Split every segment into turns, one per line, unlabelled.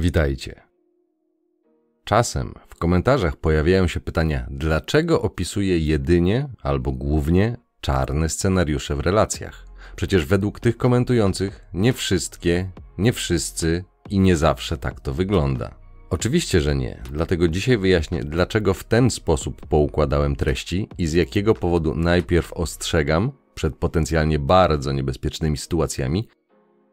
witajcie. Czasem w komentarzach pojawiają się pytania, dlaczego opisuję jedynie albo głównie czarne scenariusze w relacjach. Przecież według tych komentujących nie wszystkie, nie wszyscy i nie zawsze tak to wygląda. Oczywiście, że nie, dlatego dzisiaj wyjaśnię, dlaczego w ten sposób poukładałem treści i z jakiego powodu najpierw ostrzegam przed potencjalnie bardzo niebezpiecznymi sytuacjami,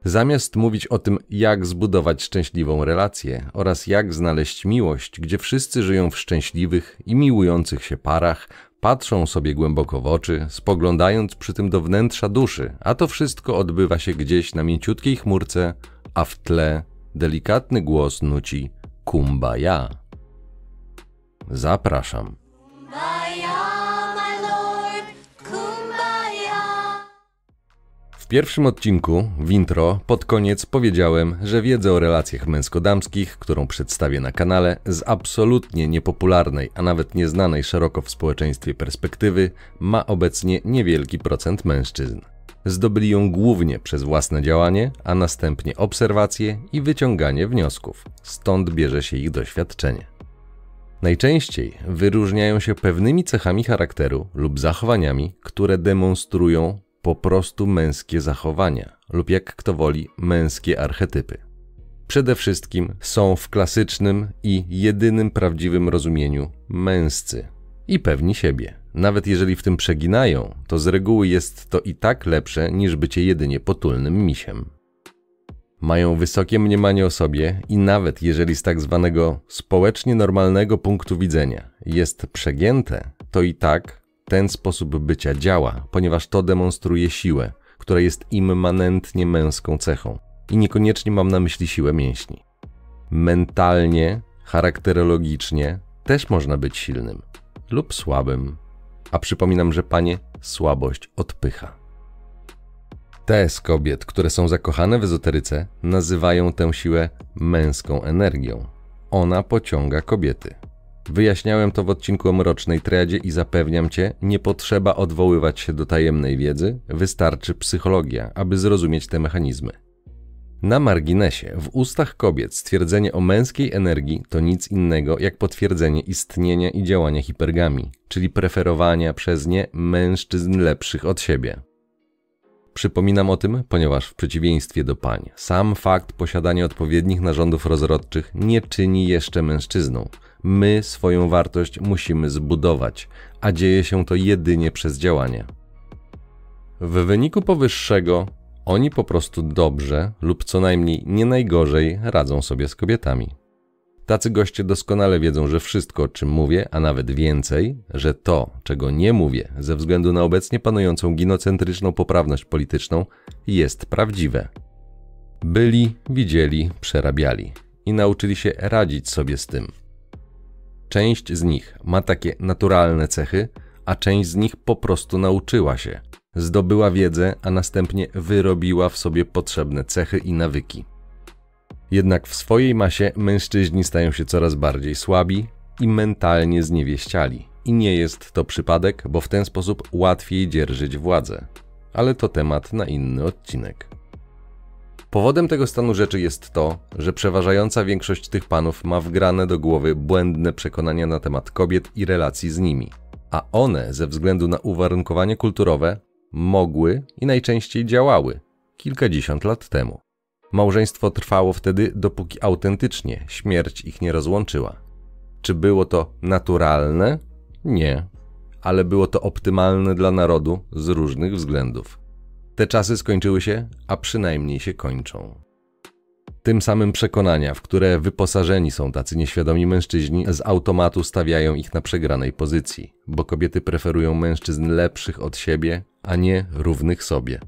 zamiast mówić o tym, jak zbudować szczęśliwą relację oraz jak znaleźć miłość, gdzie wszyscy żyją w szczęśliwych i miłujących się parach, patrzą sobie głęboko w oczy, spoglądając przy tym do wnętrza duszy, a to wszystko odbywa się gdzieś na mięciutkiej chmurce, a w tle delikatny głos nuci Kumbaya. Zapraszam. Pierwszym odcinku, w intro, pod koniec powiedziałem, że wiedzę o relacjach męsko-damskich, którą przedstawię na kanale, z absolutnie niepopularnej, a nawet nieznanej szeroko w społeczeństwie perspektywy, ma obecnie niewielki procent mężczyzn. Zdobyli ją głównie przez własne działanie, a następnie obserwacje i wyciąganie wniosków. Stąd bierze się ich doświadczenie. Najczęściej wyróżniają się pewnymi cechami charakteru lub zachowaniami, które demonstrują po prostu męskie zachowania, lub jak kto woli, męskie archetypy. Przede wszystkim są w klasycznym i jedynym prawdziwym rozumieniu męscy i pewni siebie. Nawet jeżeli w tym przeginają, to z reguły jest to i tak lepsze niż bycie jedynie potulnym misiem. Mają wysokie mniemanie o sobie i nawet jeżeli z tak zwanego społecznie normalnego punktu widzenia jest przegięte, to i tak ten sposób bycia działa, ponieważ to demonstruje siłę, która jest immanentnie męską cechą. I niekoniecznie mam na myśli siłę mięśni. Mentalnie, charakterologicznie też można być silnym lub słabym. A przypominam, że panie słabość odpycha. Te z kobiet, które są zakochane w ezoteryce, nazywają tę siłę męską energią. Ona pociąga kobiety. Wyjaśniałem to w odcinku o mrocznej triadzie i zapewniam cię, nie potrzeba odwoływać się do tajemnej wiedzy, wystarczy psychologia, aby zrozumieć te mechanizmy. Na marginesie, w ustach kobiet stwierdzenie o męskiej energii to nic innego jak potwierdzenie istnienia i działania hipergami, czyli preferowania przez nie mężczyzn lepszych od siebie. Przypominam o tym, ponieważ w przeciwieństwie do pań, sam fakt posiadania odpowiednich narządów rozrodczych nie czyni jeszcze mężczyzną. My swoją wartość musimy zbudować, a dzieje się to jedynie przez działanie. W wyniku powyższego oni po prostu dobrze lub co najmniej nie najgorzej radzą sobie z kobietami. Tacy goście doskonale wiedzą, że wszystko, o czym mówię, a nawet więcej, że to, czego nie mówię, ze względu na obecnie panującą ginocentryczną poprawność polityczną, jest prawdziwe. Byli, widzieli, przerabiali i nauczyli się radzić sobie z tym. Część z nich ma takie naturalne cechy, a część z nich po prostu nauczyła się. Zdobyła wiedzę, a następnie wyrobiła w sobie potrzebne cechy i nawyki. Jednak w swojej masie mężczyźni stają się coraz bardziej słabi i mentalnie zniewieściali. I nie jest to przypadek, bo w ten sposób łatwiej dzierżyć władzę. Ale to temat na inny odcinek. Powodem tego stanu rzeczy jest to, że przeważająca większość tych panów ma wgrane do głowy błędne przekonania na temat kobiet i relacji z nimi, a one, ze względu na uwarunkowanie kulturowe, mogły i najczęściej działały kilkadziesiąt lat temu. Małżeństwo trwało wtedy, dopóki autentycznie śmierć ich nie rozłączyła. Czy było to naturalne? Nie, ale było to optymalne dla narodu z różnych względów. Te czasy skończyły się, a przynajmniej się kończą. Tym samym przekonania, w które wyposażeni są tacy nieświadomi mężczyźni, z automatu stawiają ich na przegranej pozycji, bo kobiety preferują mężczyzn lepszych od siebie, a nie równych sobie.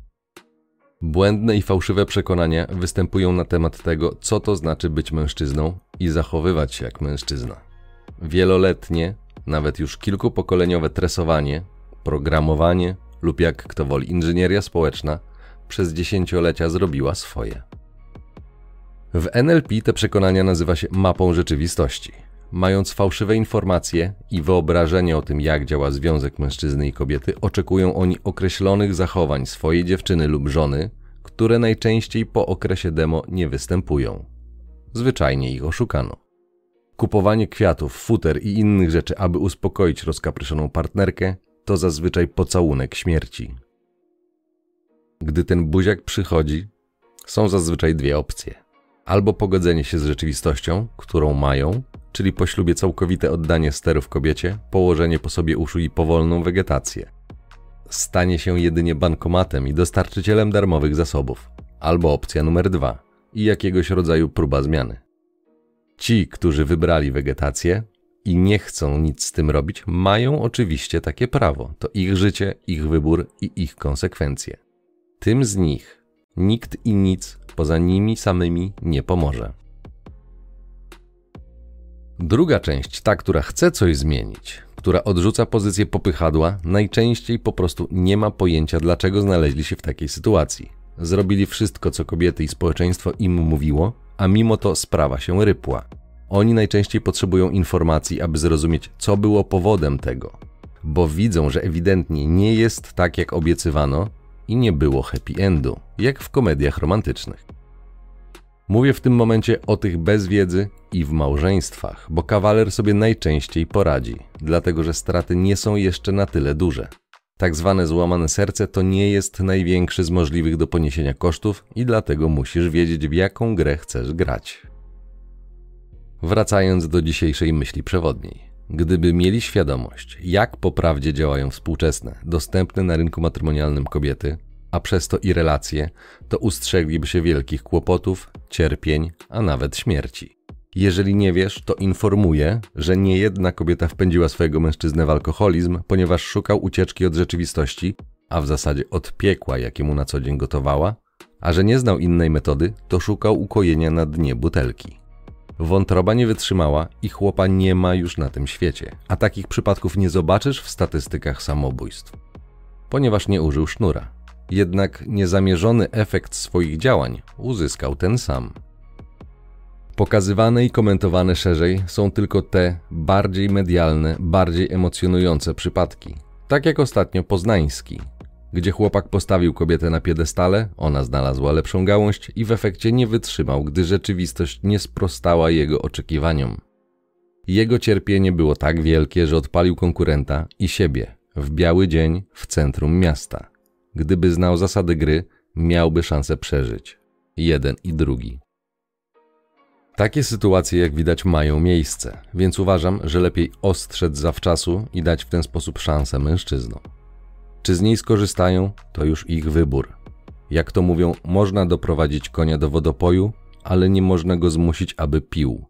Błędne i fałszywe przekonania występują na temat tego, co to znaczy być mężczyzną i zachowywać się jak mężczyzna. Wieloletnie, nawet już kilkupokoleniowe tresowanie, programowanie lub jak kto woli inżynieria społeczna przez dziesięciolecia zrobiła swoje. W NLP te przekonania nazywa się mapą rzeczywistości. Mając fałszywe informacje i wyobrażenie o tym, jak działa związek mężczyzny i kobiety, oczekują oni określonych zachowań swojej dziewczyny lub żony, które najczęściej po okresie demo nie występują. zwyczajnie ich oszukano. Kupowanie kwiatów, futer i innych rzeczy, aby uspokoić rozkapryszoną partnerkę, to zazwyczaj pocałunek śmierci. Gdy ten buziak przychodzi, są zazwyczaj dwie opcje. Albo pogodzenie się z rzeczywistością, którą mają, czyli po ślubie całkowite oddanie sterów kobiecie, położenie po sobie uszu i powolną wegetację. Stanie się jedynie bankomatem i dostarczycielem darmowych zasobów. Albo opcja numer dwa i jakiegoś rodzaju próba zmiany. Ci, którzy wybrali wegetację i nie chcą nic z tym robić, mają oczywiście takie prawo. To ich życie, ich wybór i ich konsekwencje. Tym z nich nikt i nic poza nimi samymi nie pomoże. Druga część, ta, która chce coś zmienić, która odrzuca pozycję popychadła, najczęściej po prostu nie ma pojęcia, dlaczego znaleźli się w takiej sytuacji. Zrobili wszystko, co kobiety i społeczeństwo im mówiło, a mimo to sprawa się rypła. Oni najczęściej potrzebują informacji, aby zrozumieć, co było powodem tego, bo widzą, że ewidentnie nie jest tak, jak obiecywano i nie było happy endu, jak w komediach romantycznych. Mówię w tym momencie o tych bez wiedzy i w małżeństwach, bo kawaler sobie najczęściej poradzi, dlatego że straty nie są jeszcze na tyle duże. Tak zwane złamane serce to nie jest największy z możliwych do poniesienia kosztów i dlatego musisz wiedzieć, w jaką grę chcesz grać. Wracając do dzisiejszej myśli przewodniej. Gdyby mieli świadomość, jak poprawdzie działają współczesne, dostępne na rynku matrymonialnym kobiety, a przez to i relacje, to ustrzegliby się wielkich kłopotów, cierpień, a nawet śmierci. Jeżeli nie wiesz, to informuję, że nie jedna kobieta wpędziła swojego mężczyznę w alkoholizm, ponieważ szukał ucieczki od rzeczywistości, a w zasadzie od piekła, jakiemu na co dzień gotowała, a że nie znał innej metody, to szukał ukojenia na dnie butelki. Wątroba nie wytrzymała i chłopa nie ma już na tym świecie, a takich przypadków nie zobaczysz w statystykach samobójstw. Ponieważ nie użył sznura. Jednak niezamierzony efekt swoich działań uzyskał ten sam. Pokazywane i komentowane szerzej są tylko te bardziej medialne, bardziej emocjonujące przypadki. Tak jak ostatnio poznański, gdzie chłopak postawił kobietę na piedestale, ona znalazła lepszą gałąź i w efekcie nie wytrzymał, gdy rzeczywistość nie sprostała jego oczekiwaniom. Jego cierpienie było tak wielkie, że odpalił konkurenta i siebie w biały dzień w centrum miasta. Gdyby znał zasady gry, miałby szansę przeżyć. Jeden i drugi. Takie sytuacje, jak widać, mają miejsce, więc uważam, że lepiej ostrzec zawczasu i dać w ten sposób szansę mężczyznom. Czy z niej skorzystają, to już ich wybór. Jak to mówią, można doprowadzić konia do wodopoju, ale nie można go zmusić, aby pił.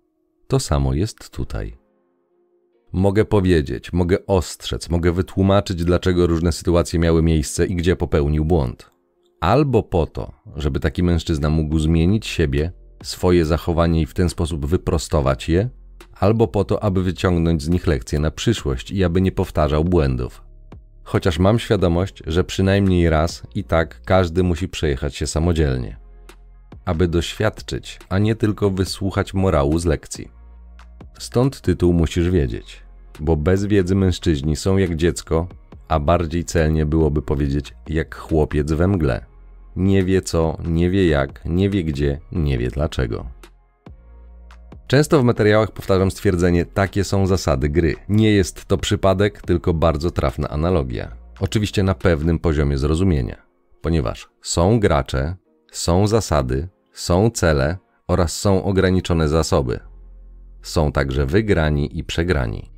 To samo jest tutaj. Mogę powiedzieć, mogę ostrzec, mogę wytłumaczyć, dlaczego różne sytuacje miały miejsce i gdzie popełnił błąd. Albo po to, żeby taki mężczyzna mógł zmienić siebie, swoje zachowanie i w ten sposób wyprostować je, albo po to, aby wyciągnąć z nich lekcje na przyszłość i aby nie powtarzał błędów chociaż mam świadomość, że przynajmniej raz i tak każdy musi przejechać się samodzielnie, aby doświadczyć, a nie tylko wysłuchać morału z lekcji. Stąd tytuł musisz wiedzieć, bo bez wiedzy mężczyźni są jak dziecko, a bardziej celnie byłoby powiedzieć jak chłopiec we mgle. Nie wie co, nie wie jak, nie wie gdzie, nie wie dlaczego. Często w materiałach powtarzam stwierdzenie: takie są zasady gry. Nie jest to przypadek, tylko bardzo trafna analogia. Oczywiście na pewnym poziomie zrozumienia, ponieważ są gracze, są zasady, są cele oraz są ograniczone zasoby. Są także wygrani i przegrani.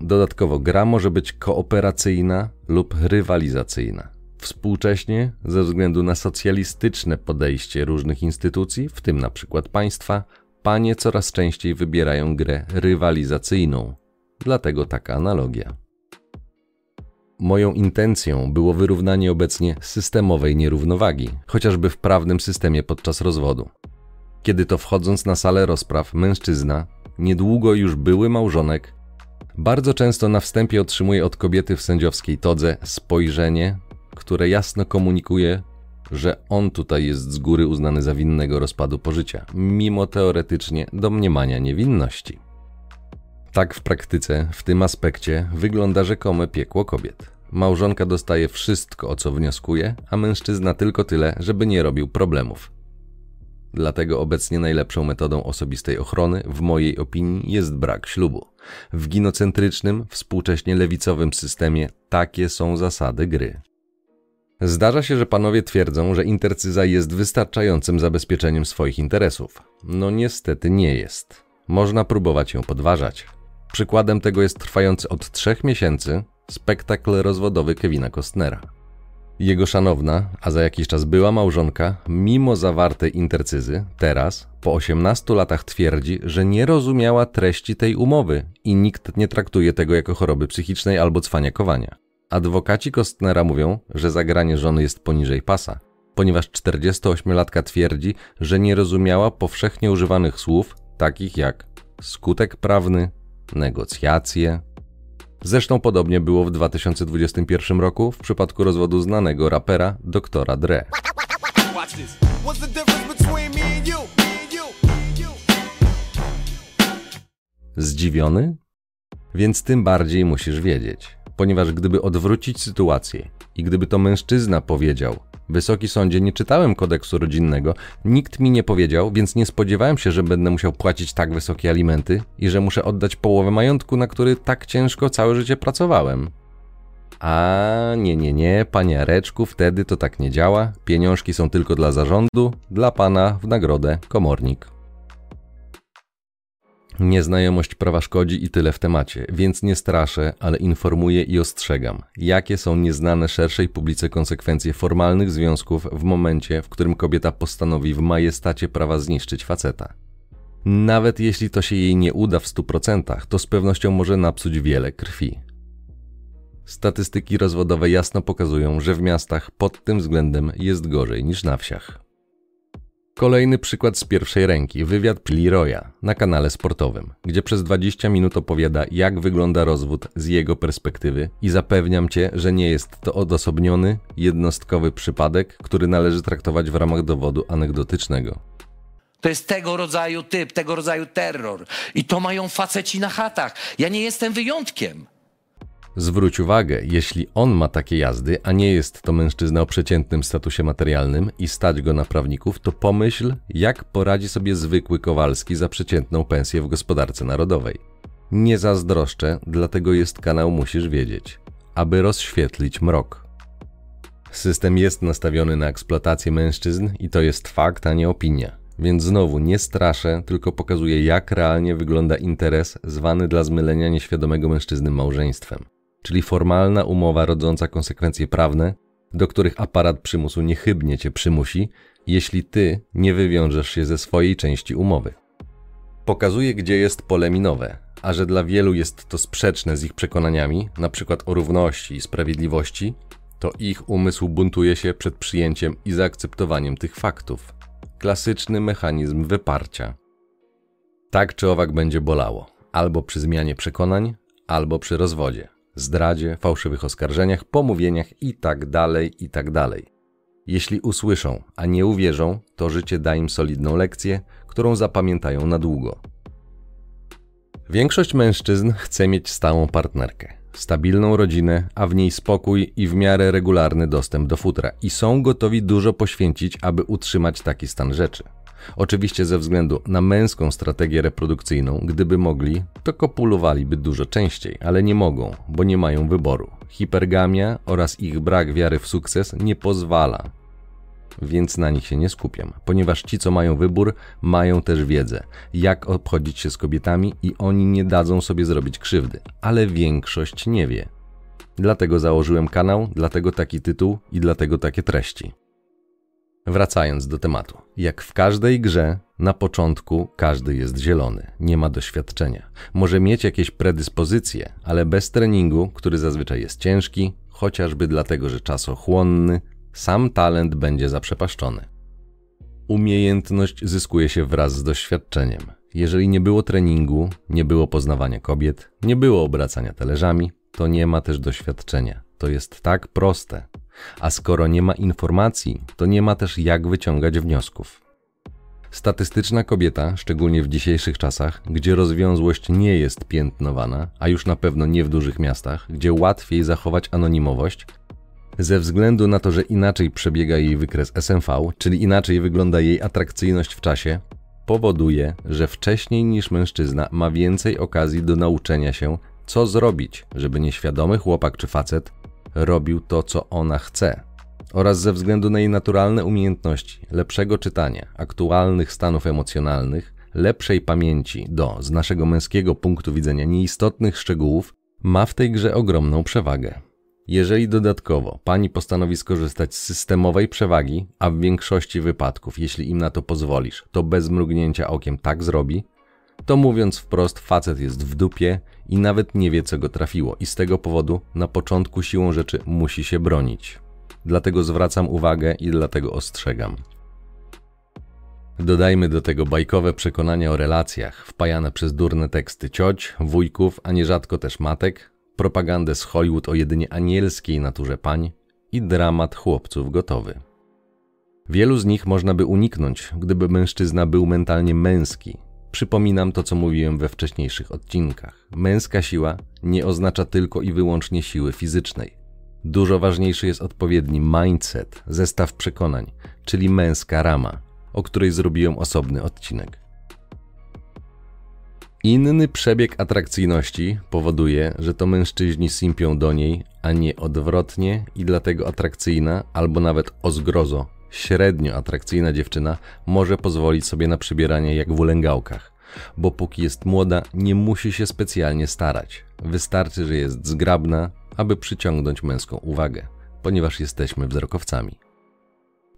Dodatkowo gra może być kooperacyjna lub rywalizacyjna. Współcześnie, ze względu na socjalistyczne podejście różnych instytucji, w tym na przykład państwa, panie coraz częściej wybierają grę rywalizacyjną, dlatego taka analogia. Moją intencją było wyrównanie obecnie systemowej nierównowagi, chociażby w prawnym systemie podczas rozwodu. Kiedy to wchodząc na salę rozpraw, mężczyzna, niedługo już były małżonek, bardzo często na wstępie otrzymuje od kobiety w sędziowskiej todze spojrzenie, które jasno komunikuje, że on tutaj jest z góry uznany za winnego rozpadu pożycia, mimo teoretycznie domniemania niewinności. Tak w praktyce, w tym aspekcie, wygląda rzekome piekło kobiet. Małżonka dostaje wszystko, o co wnioskuje, a mężczyzna tylko tyle, żeby nie robił problemów. Dlatego obecnie najlepszą metodą osobistej ochrony, w mojej opinii, jest brak ślubu. W ginocentrycznym, współcześnie lewicowym systemie takie są zasady gry. Zdarza się, że panowie twierdzą, że intercyza jest wystarczającym zabezpieczeniem swoich interesów. No niestety nie jest. Można próbować ją podważać. Przykładem tego jest trwający od trzech miesięcy spektakl rozwodowy Kevina Costnera. Jego szanowna, a za jakiś czas była małżonka, mimo zawartej intercyzy, teraz, po 18 latach twierdzi, że nie rozumiała treści tej umowy i nikt nie traktuje tego jako choroby psychicznej albo cwaniakowania. Adwokaci Kostnera mówią, że zagranie żony jest poniżej pasa, ponieważ 48-latka twierdzi, że nie rozumiała powszechnie używanych słów, takich jak skutek prawny, negocjacje. Zresztą podobnie było w 2021 roku w przypadku rozwodu znanego rapera doktora Dre. Zdziwiony? Więc tym bardziej musisz wiedzieć ponieważ gdyby odwrócić sytuację i gdyby to mężczyzna powiedział: Wysoki sądzie, nie czytałem kodeksu rodzinnego, nikt mi nie powiedział, więc nie spodziewałem się, że będę musiał płacić tak wysokie alimenty i że muszę oddać połowę majątku, na który tak ciężko całe życie pracowałem. A nie, nie, nie, panie Areczku, wtedy to tak nie działa. Pieniążki są tylko dla zarządu, dla pana w nagrodę komornik. Nieznajomość prawa szkodzi i tyle w temacie, więc nie straszę, ale informuję i ostrzegam, jakie są nieznane szerszej publice konsekwencje formalnych związków w momencie, w którym kobieta postanowi w majestacie prawa zniszczyć faceta. Nawet jeśli to się jej nie uda w 100%, to z pewnością może napsuć wiele krwi. Statystyki rozwodowe jasno pokazują, że w miastach pod tym względem jest gorzej niż na wsiach. Kolejny przykład z pierwszej ręki, wywiad Leroya na kanale sportowym, gdzie przez 20 minut opowiada, jak wygląda rozwód z jego perspektywy i zapewniam cię, że nie jest to odosobniony, jednostkowy przypadek, który należy traktować w ramach dowodu anegdotycznego.
To jest tego rodzaju typ, tego rodzaju terror. I to mają faceci na chatach. Ja nie jestem wyjątkiem.
Zwróć uwagę, jeśli on ma takie jazdy, a nie jest to mężczyzna o przeciętnym statusie materialnym i stać go na prawników, to pomyśl, jak poradzi sobie zwykły Kowalski za przeciętną pensję w gospodarce narodowej. Nie zazdroszczę, dlatego jest kanał Musisz Wiedzieć, aby rozświetlić mrok. System jest nastawiony na eksploatację mężczyzn i to jest fakt, a nie opinia. Więc znowu nie straszę, tylko pokazuję, jak realnie wygląda interes zwany dla zmylenia nieświadomego mężczyzny małżeństwem czyli formalna umowa rodząca konsekwencje prawne, do których aparat przymusu niechybnie cię przymusi, jeśli ty nie wywiążesz się ze swojej części umowy. Pokazuje, gdzie jest pole minowe, a że dla wielu jest to sprzeczne z ich przekonaniami, np. o równości i sprawiedliwości, to ich umysł buntuje się przed przyjęciem i zaakceptowaniem tych faktów. Klasyczny mechanizm wyparcia. Tak czy owak będzie bolało, albo przy zmianie przekonań, albo przy rozwodzie zdradzie, fałszywych oskarżeniach, pomówieniach itd., tak itd. Tak Jeśli usłyszą, a nie uwierzą, to życie da im solidną lekcję, którą zapamiętają na długo. Większość mężczyzn chce mieć stałą partnerkę, stabilną rodzinę, a w niej spokój i w miarę regularny dostęp do futra i są gotowi dużo poświęcić, aby utrzymać taki stan rzeczy. Oczywiście ze względu na męską strategię reprodukcyjną, gdyby mogli, to kopulowaliby dużo częściej, ale nie mogą, bo nie mają wyboru. Hipergamia oraz ich brak wiary w sukces nie pozwala. Więc na nich się nie skupiam, ponieważ ci, co mają wybór, mają też wiedzę, jak obchodzić się z kobietami i oni nie dadzą sobie zrobić krzywdy, ale większość nie wie. Dlatego założyłem kanał, dlatego taki tytuł i dlatego takie treści. Wracając do tematu. Jak w każdej grze, na początku każdy jest zielony, nie ma doświadczenia. Może mieć jakieś predyspozycje, ale bez treningu, który zazwyczaj jest ciężki, chociażby dlatego, że czasochłonny, sam talent będzie zaprzepaszczony. Umiejętność zyskuje się wraz z doświadczeniem. Jeżeli nie było treningu, nie było poznawania kobiet, nie było obracania talerzami, to nie ma też doświadczenia. To jest tak proste. A skoro nie ma informacji, to nie ma też jak wyciągać wniosków. Statystyczna kobieta, szczególnie w dzisiejszych czasach, gdzie rozwiązłość nie jest piętnowana, a już na pewno nie w dużych miastach, gdzie łatwiej zachować anonimowość, Ze względu na to, że inaczej przebiega jej wykres SMV, czyli inaczej wygląda jej atrakcyjność w czasie, powoduje, że wcześniej niż mężczyzna ma więcej okazji do nauczenia się, co zrobić, żeby nieświadomy chłopak czy facet robił to, co ona chce. Oraz ze względu na jej naturalne umiejętności, lepszego czytania, aktualnych stanów emocjonalnych, lepszej pamięci do, z naszego męskiego punktu widzenia, nieistotnych szczegółów, ma w tej grze ogromną przewagę. Jeżeli dodatkowo pani postanowi skorzystać z systemowej przewagi, a w większości wypadków, jeśli im na to pozwolisz, to bez mrugnięcia okiem tak zrobi, to mówiąc wprost, facet jest w dupie i nawet nie wie, co go trafiło, i z tego powodu na początku siłą rzeczy musi się bronić. Dlatego zwracam uwagę i dlatego ostrzegam. Dodajmy do tego bajkowe przekonania o relacjach, wpajane przez durne teksty cioć, wujków, a nierzadko też matek, propagandę z Hollywood o jedynie anielskiej naturze pań i dramat chłopców gotowy. Wielu z nich można by uniknąć, gdyby mężczyzna był mentalnie męski. Przypominam to, co mówiłem we wcześniejszych odcinkach. Męska siła nie oznacza tylko i wyłącznie siły fizycznej. Dużo ważniejszy jest odpowiedni mindset, zestaw przekonań, czyli męska rama, o której zrobiłem osobny odcinek. Inny przebieg atrakcyjności powoduje, że to mężczyźni simpią do niej, a nie odwrotnie i dlatego atrakcyjna albo nawet o zgrozo średnio atrakcyjna dziewczyna może pozwolić sobie na przybieranie jak w ulęgałkach, bo póki jest młoda, nie musi się specjalnie starać. Wystarczy, że jest zgrabna, aby przyciągnąć męską uwagę, ponieważ jesteśmy wzrokowcami.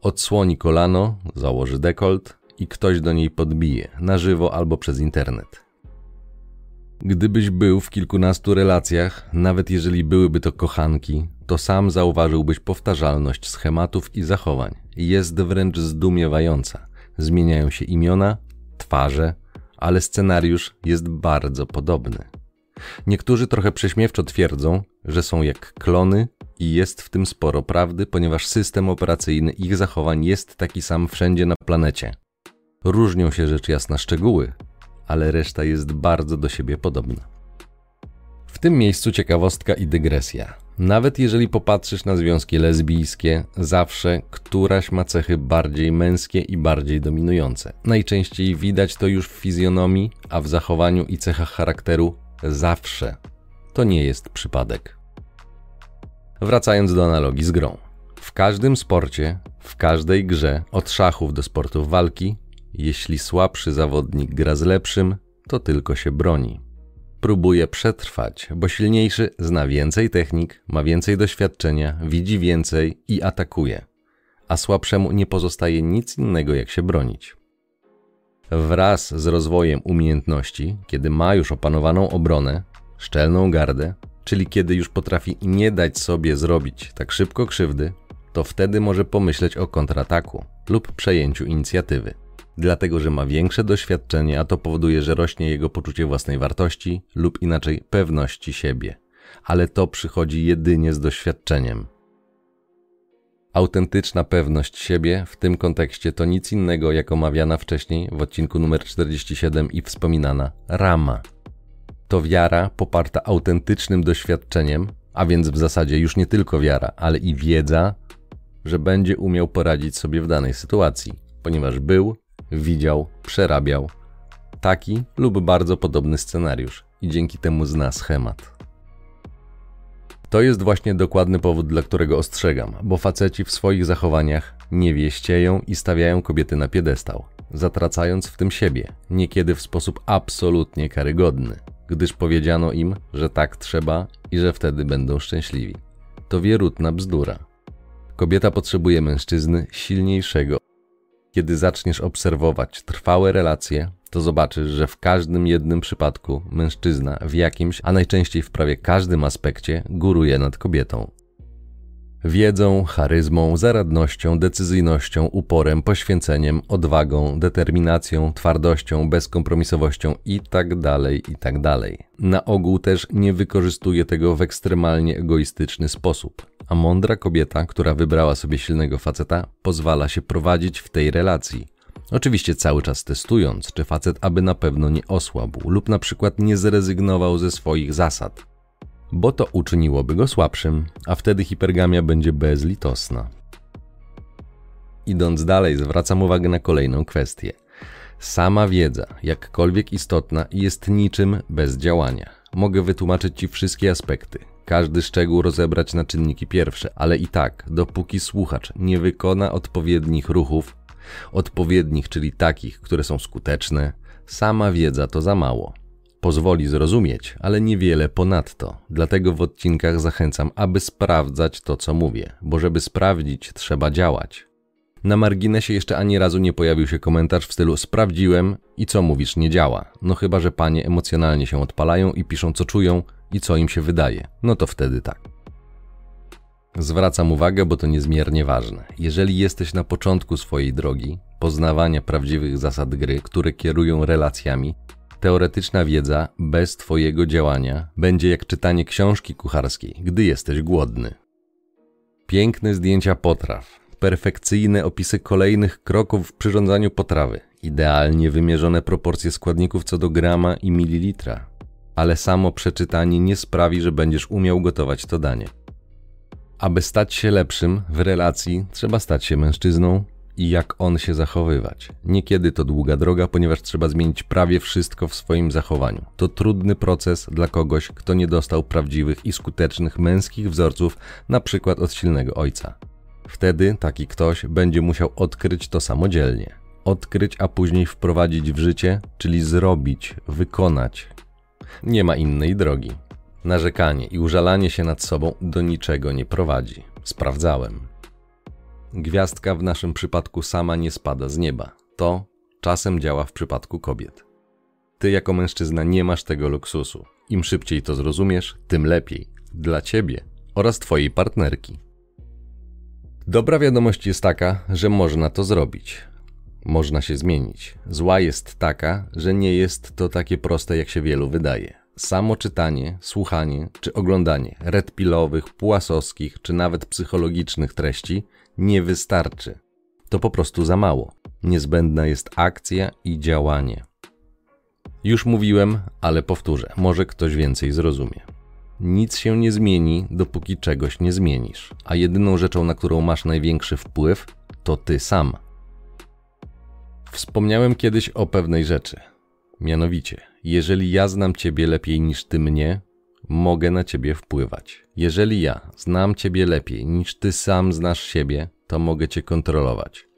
Odsłoni kolano, założy dekolt i ktoś do niej podbije, na żywo albo przez internet. Gdybyś był w kilkunastu relacjach, nawet jeżeli byłyby to kochanki, to sam zauważyłbyś powtarzalność schematów i zachowań. Jest wręcz zdumiewająca. Zmieniają się imiona, twarze, ale scenariusz jest bardzo podobny. Niektórzy trochę prześmiewczo twierdzą, że są jak klony i jest w tym sporo prawdy, ponieważ system operacyjny ich zachowań jest taki sam wszędzie na planecie. Różnią się rzecz jasna szczegóły, ale reszta jest bardzo do siebie podobna. W tym miejscu ciekawostka i dygresja. Nawet jeżeli popatrzysz na związki lesbijskie, zawsze któraś ma cechy bardziej męskie i bardziej dominujące. Najczęściej widać to już w fizjonomii, a w zachowaniu i cechach charakteru zawsze. To nie jest przypadek. Wracając do analogii z grą. W każdym sporcie, w każdej grze, od szachów do sportów walki, jeśli słabszy zawodnik gra z lepszym, to tylko się broni. Próbuje przetrwać, bo silniejszy zna więcej technik, ma więcej doświadczenia, widzi więcej i atakuje, a słabszemu nie pozostaje nic innego jak się bronić. Wraz z rozwojem umiejętności, kiedy ma już opanowaną obronę, szczelną gardę, czyli kiedy już potrafi nie dać sobie zrobić tak szybko krzywdy, to wtedy może pomyśleć o kontrataku lub przejęciu inicjatywy dlatego że ma większe doświadczenie, a to powoduje, że rośnie jego poczucie własnej wartości lub inaczej pewności siebie. Ale to przychodzi jedynie z doświadczeniem. Autentyczna pewność siebie w tym kontekście to nic innego jak omawiana wcześniej w odcinku numer 47 i wspominana rama. To wiara poparta autentycznym doświadczeniem, a więc w zasadzie już nie tylko wiara, ale i wiedza, że będzie umiał poradzić sobie w danej sytuacji, ponieważ był widział, przerabiał taki lub bardzo podobny scenariusz i dzięki temu zna schemat. To jest właśnie dokładny powód, dla którego ostrzegam, bo faceci w swoich zachowaniach nie wieścieją i stawiają kobiety na piedestał, zatracając w tym siebie, niekiedy w sposób absolutnie karygodny, gdyż powiedziano im, że tak trzeba i że wtedy będą szczęśliwi. To wierutna bzdura. Kobieta potrzebuje mężczyzny silniejszego, kiedy zaczniesz obserwować trwałe relacje, to zobaczysz, że w każdym jednym przypadku mężczyzna w jakimś, a najczęściej w prawie każdym aspekcie góruje nad kobietą. Wiedzą, charyzmą, zaradnością, decyzyjnością, uporem, poświęceniem, odwagą, determinacją, twardością, bezkompromisowością itd., tak itd. Tak Na ogół też nie wykorzystuje tego w ekstremalnie egoistyczny sposób a mądra kobieta, która wybrała sobie silnego faceta, pozwala się prowadzić w tej relacji. Oczywiście cały czas testując, czy facet aby na pewno nie osłabł lub na przykład nie zrezygnował ze swoich zasad. Bo to uczyniłoby go słabszym, a wtedy hipergamia będzie bezlitosna. Idąc dalej, zwracam uwagę na kolejną kwestię. Sama wiedza, jakkolwiek istotna, jest niczym bez działania. Mogę wytłumaczyć Ci wszystkie aspekty, każdy szczegół rozebrać na czynniki pierwsze, ale i tak, dopóki słuchacz nie wykona odpowiednich ruchów, odpowiednich, czyli takich, które są skuteczne, sama wiedza to za mało. Pozwoli zrozumieć, ale niewiele ponadto. Dlatego w odcinkach zachęcam, aby sprawdzać to, co mówię, bo żeby sprawdzić, trzeba działać. Na marginesie jeszcze ani razu nie pojawił się komentarz w stylu sprawdziłem i co mówisz nie działa. No chyba, że panie emocjonalnie się odpalają i piszą co czują i co im się wydaje. No to wtedy tak. Zwracam uwagę, bo to niezmiernie ważne. Jeżeli jesteś na początku swojej drogi, poznawania prawdziwych zasad gry, które kierują relacjami, teoretyczna wiedza bez Twojego działania będzie jak czytanie książki kucharskiej, gdy jesteś głodny. Piękne zdjęcia potraw, perfekcyjne opisy kolejnych kroków w przyrządzaniu potrawy, idealnie wymierzone proporcje składników co do grama i mililitra, ale samo przeczytanie nie sprawi, że będziesz umiał gotować to danie. Aby stać się lepszym w relacji, trzeba stać się mężczyzną i jak on się zachowywać. Niekiedy to długa droga, ponieważ trzeba zmienić prawie wszystko w swoim zachowaniu. To trudny proces dla kogoś, kto nie dostał prawdziwych i skutecznych męskich wzorców, na przykład od silnego ojca. Wtedy taki ktoś będzie musiał odkryć to samodzielnie. Odkryć, a później wprowadzić w życie, czyli zrobić, wykonać. Nie ma innej drogi. Narzekanie i użalanie się nad sobą do niczego nie prowadzi. Sprawdzałem. Gwiazdka w naszym przypadku sama nie spada z nieba. To czasem działa w przypadku kobiet. Ty jako mężczyzna nie masz tego luksusu. Im szybciej to zrozumiesz, tym lepiej. Dla ciebie oraz twojej partnerki. Dobra wiadomość jest taka, że można to zrobić. Można się zmienić. Zła jest taka, że nie jest to takie proste, jak się wielu wydaje. Samo czytanie, słuchanie czy oglądanie redpilowych, płasowskich czy nawet psychologicznych treści nie wystarczy. To po prostu za mało. Niezbędna jest akcja i działanie. Już mówiłem, ale powtórzę, może ktoś więcej zrozumie. Nic się nie zmieni, dopóki czegoś nie zmienisz, a jedyną rzeczą, na którą masz największy wpływ, to ty sam. Wspomniałem kiedyś o pewnej rzeczy. Mianowicie, jeżeli ja znam ciebie lepiej niż ty mnie, mogę na ciebie wpływać. Jeżeli ja znam ciebie lepiej niż ty sam znasz siebie, to mogę cię kontrolować.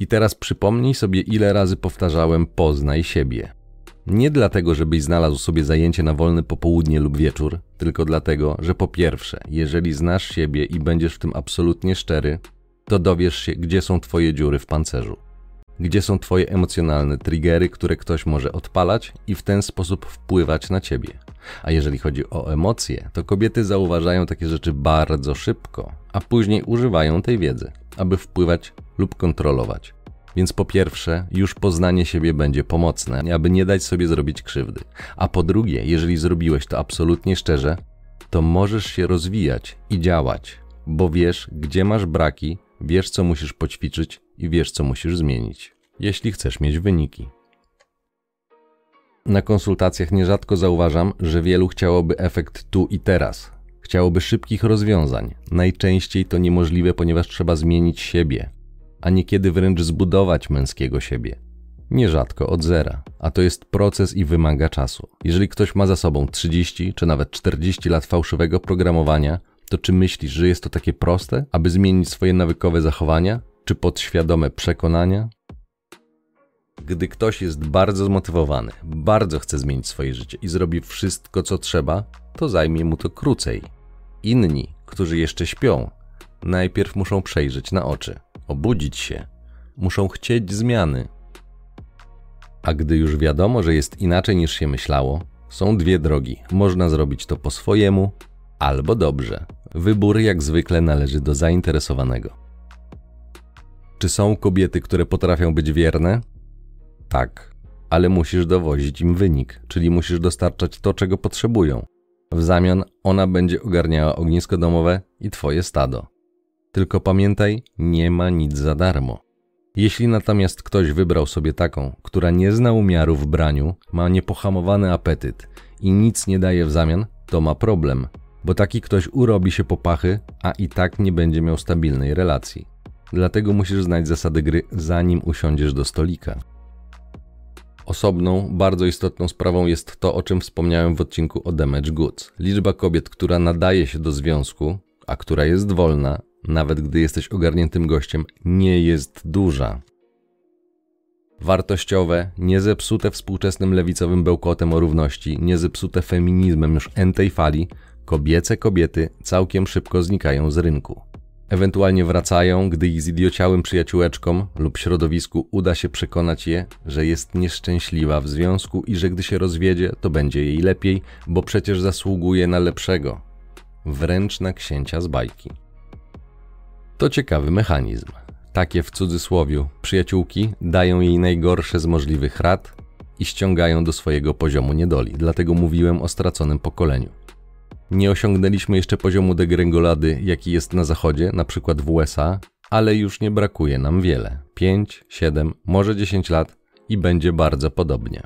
I teraz przypomnij sobie, ile razy powtarzałem poznaj siebie. Nie dlatego, żebyś znalazł sobie zajęcie na wolne popołudnie lub wieczór, tylko dlatego, że po pierwsze, jeżeli znasz siebie i będziesz w tym absolutnie szczery, to dowiesz się, gdzie są twoje dziury w pancerzu. Gdzie są twoje emocjonalne triggery, które ktoś może odpalać i w ten sposób wpływać na ciebie. A jeżeli chodzi o emocje, to kobiety zauważają takie rzeczy bardzo szybko, a później używają tej wiedzy, aby wpływać lub kontrolować. Więc po pierwsze, już poznanie siebie będzie pomocne, aby nie dać sobie zrobić krzywdy. A po drugie, jeżeli zrobiłeś to absolutnie szczerze, to możesz się rozwijać i działać, bo wiesz, gdzie masz braki, wiesz, co musisz poćwiczyć i wiesz, co musisz zmienić, jeśli chcesz mieć wyniki. Na konsultacjach nierzadko zauważam, że wielu chciałoby efekt tu i teraz. Chciałoby szybkich rozwiązań. Najczęściej to niemożliwe, ponieważ trzeba zmienić siebie, a niekiedy wręcz zbudować męskiego siebie. Nierzadko od zera, a to jest proces i wymaga czasu. Jeżeli ktoś ma za sobą 30 czy nawet 40 lat fałszywego programowania, to czy myślisz, że jest to takie proste, aby zmienić swoje nawykowe zachowania, czy podświadome przekonania? Gdy ktoś jest bardzo zmotywowany, bardzo chce zmienić swoje życie i zrobi wszystko, co trzeba, to zajmie mu to krócej. Inni, którzy jeszcze śpią, najpierw muszą przejrzeć na oczy obudzić się, muszą chcieć zmiany. A gdy już wiadomo, że jest inaczej niż się myślało, są dwie drogi. Można zrobić to po swojemu albo dobrze. Wybór jak zwykle należy do zainteresowanego. Czy są kobiety, które potrafią być wierne? Tak, ale musisz dowozić im wynik, czyli musisz dostarczać to, czego potrzebują. W zamian ona będzie ogarniała ognisko domowe i twoje stado. Tylko pamiętaj, nie ma nic za darmo. Jeśli natomiast ktoś wybrał sobie taką, która nie zna umiaru w braniu, ma niepohamowany apetyt i nic nie daje w zamian, to ma problem, bo taki ktoś urobi się popachy, a i tak nie będzie miał stabilnej relacji. Dlatego musisz znać zasady gry, zanim usiądziesz do stolika. Osobną, bardzo istotną sprawą jest to, o czym wspomniałem w odcinku o Damage Goods. Liczba kobiet, która nadaje się do związku, a która jest wolna, nawet gdy jesteś ogarniętym gościem, nie jest duża. Wartościowe, niezepsute współczesnym lewicowym bełkotem o równości, niezepsute feminizmem już entej fali, kobiece kobiety całkiem szybko znikają z rynku. Ewentualnie wracają, gdy ich zidiociałym przyjaciółeczkom lub środowisku uda się przekonać je, że jest nieszczęśliwa w związku i że gdy się rozwiedzie, to będzie jej lepiej, bo przecież zasługuje na lepszego. Wręcz na księcia z bajki. To ciekawy mechanizm. Takie w cudzysłowiu przyjaciółki dają jej najgorsze z możliwych rad i ściągają do swojego poziomu niedoli. Dlatego mówiłem o straconym pokoleniu. Nie osiągnęliśmy jeszcze poziomu degrengolady, jaki jest na zachodzie, na przykład w USA, ale już nie brakuje nam wiele 5, 7, może 10 lat i będzie bardzo podobnie.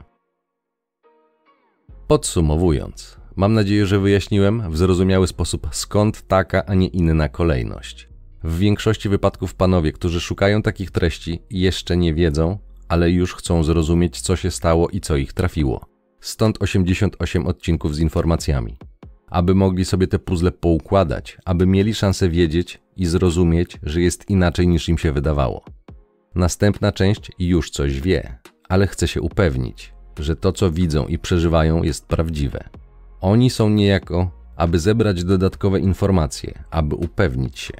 Podsumowując, mam nadzieję, że wyjaśniłem w zrozumiały sposób skąd taka, a nie inna kolejność. W większości wypadków panowie, którzy szukają takich treści, jeszcze nie wiedzą, ale już chcą zrozumieć, co się stało i co ich trafiło. Stąd 88 odcinków z informacjami aby mogli sobie te puzzle poukładać, aby mieli szansę wiedzieć i zrozumieć, że jest inaczej niż im się wydawało. Następna część już coś wie, ale chce się upewnić, że to, co widzą i przeżywają, jest prawdziwe. Oni są niejako, aby zebrać dodatkowe informacje, aby upewnić się.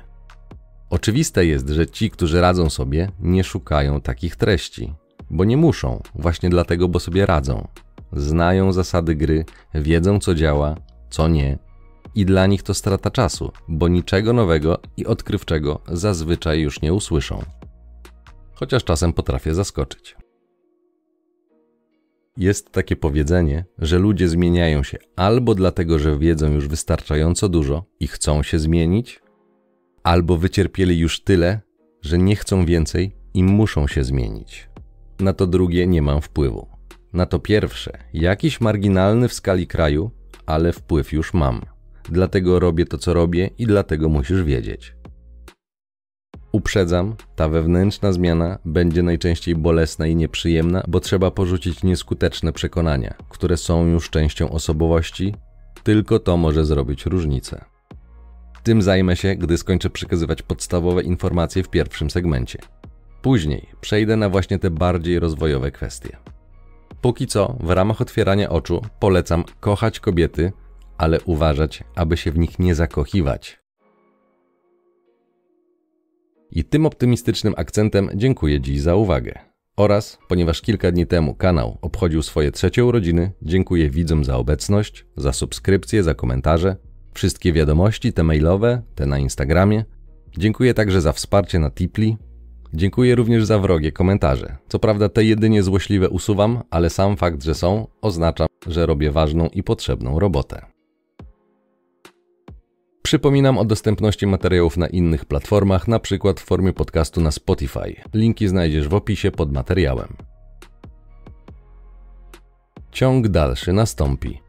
Oczywiste jest, że ci, którzy radzą sobie, nie szukają takich treści, bo nie muszą, właśnie dlatego, bo sobie radzą. Znają zasady gry, wiedzą co działa, co nie. I dla nich to strata czasu, bo niczego nowego i odkrywczego zazwyczaj już nie usłyszą. Chociaż czasem potrafię zaskoczyć. Jest takie powiedzenie, że ludzie zmieniają się albo dlatego, że wiedzą już wystarczająco dużo i chcą się zmienić, albo wycierpieli już tyle, że nie chcą więcej i muszą się zmienić. Na to drugie nie mam wpływu. Na to pierwsze, jakiś marginalny w skali kraju, ale wpływ już mam. Dlatego robię to, co robię i dlatego musisz wiedzieć. Uprzedzam, ta wewnętrzna zmiana będzie najczęściej bolesna i nieprzyjemna, bo trzeba porzucić nieskuteczne przekonania, które są już częścią osobowości, tylko to może zrobić różnicę. Tym zajmę się, gdy skończę przekazywać podstawowe informacje w pierwszym segmencie. Później przejdę na właśnie te bardziej rozwojowe kwestie. Póki co, w ramach otwierania oczu polecam kochać kobiety, ale uważać, aby się w nich nie zakochiwać. I tym optymistycznym akcentem dziękuję dziś za uwagę. Oraz, ponieważ kilka dni temu kanał obchodził swoje trzecie urodziny, dziękuję widzom za obecność, za subskrypcje, za komentarze, wszystkie wiadomości, te mailowe, te na Instagramie. Dziękuję także za wsparcie na Tipli, Dziękuję również za wrogie komentarze. Co prawda te jedynie złośliwe usuwam, ale sam fakt, że są, oznacza, że robię ważną i potrzebną robotę. Przypominam o dostępności materiałów na innych platformach, np. w formie podcastu na Spotify. Linki znajdziesz w opisie pod materiałem. Ciąg dalszy nastąpi.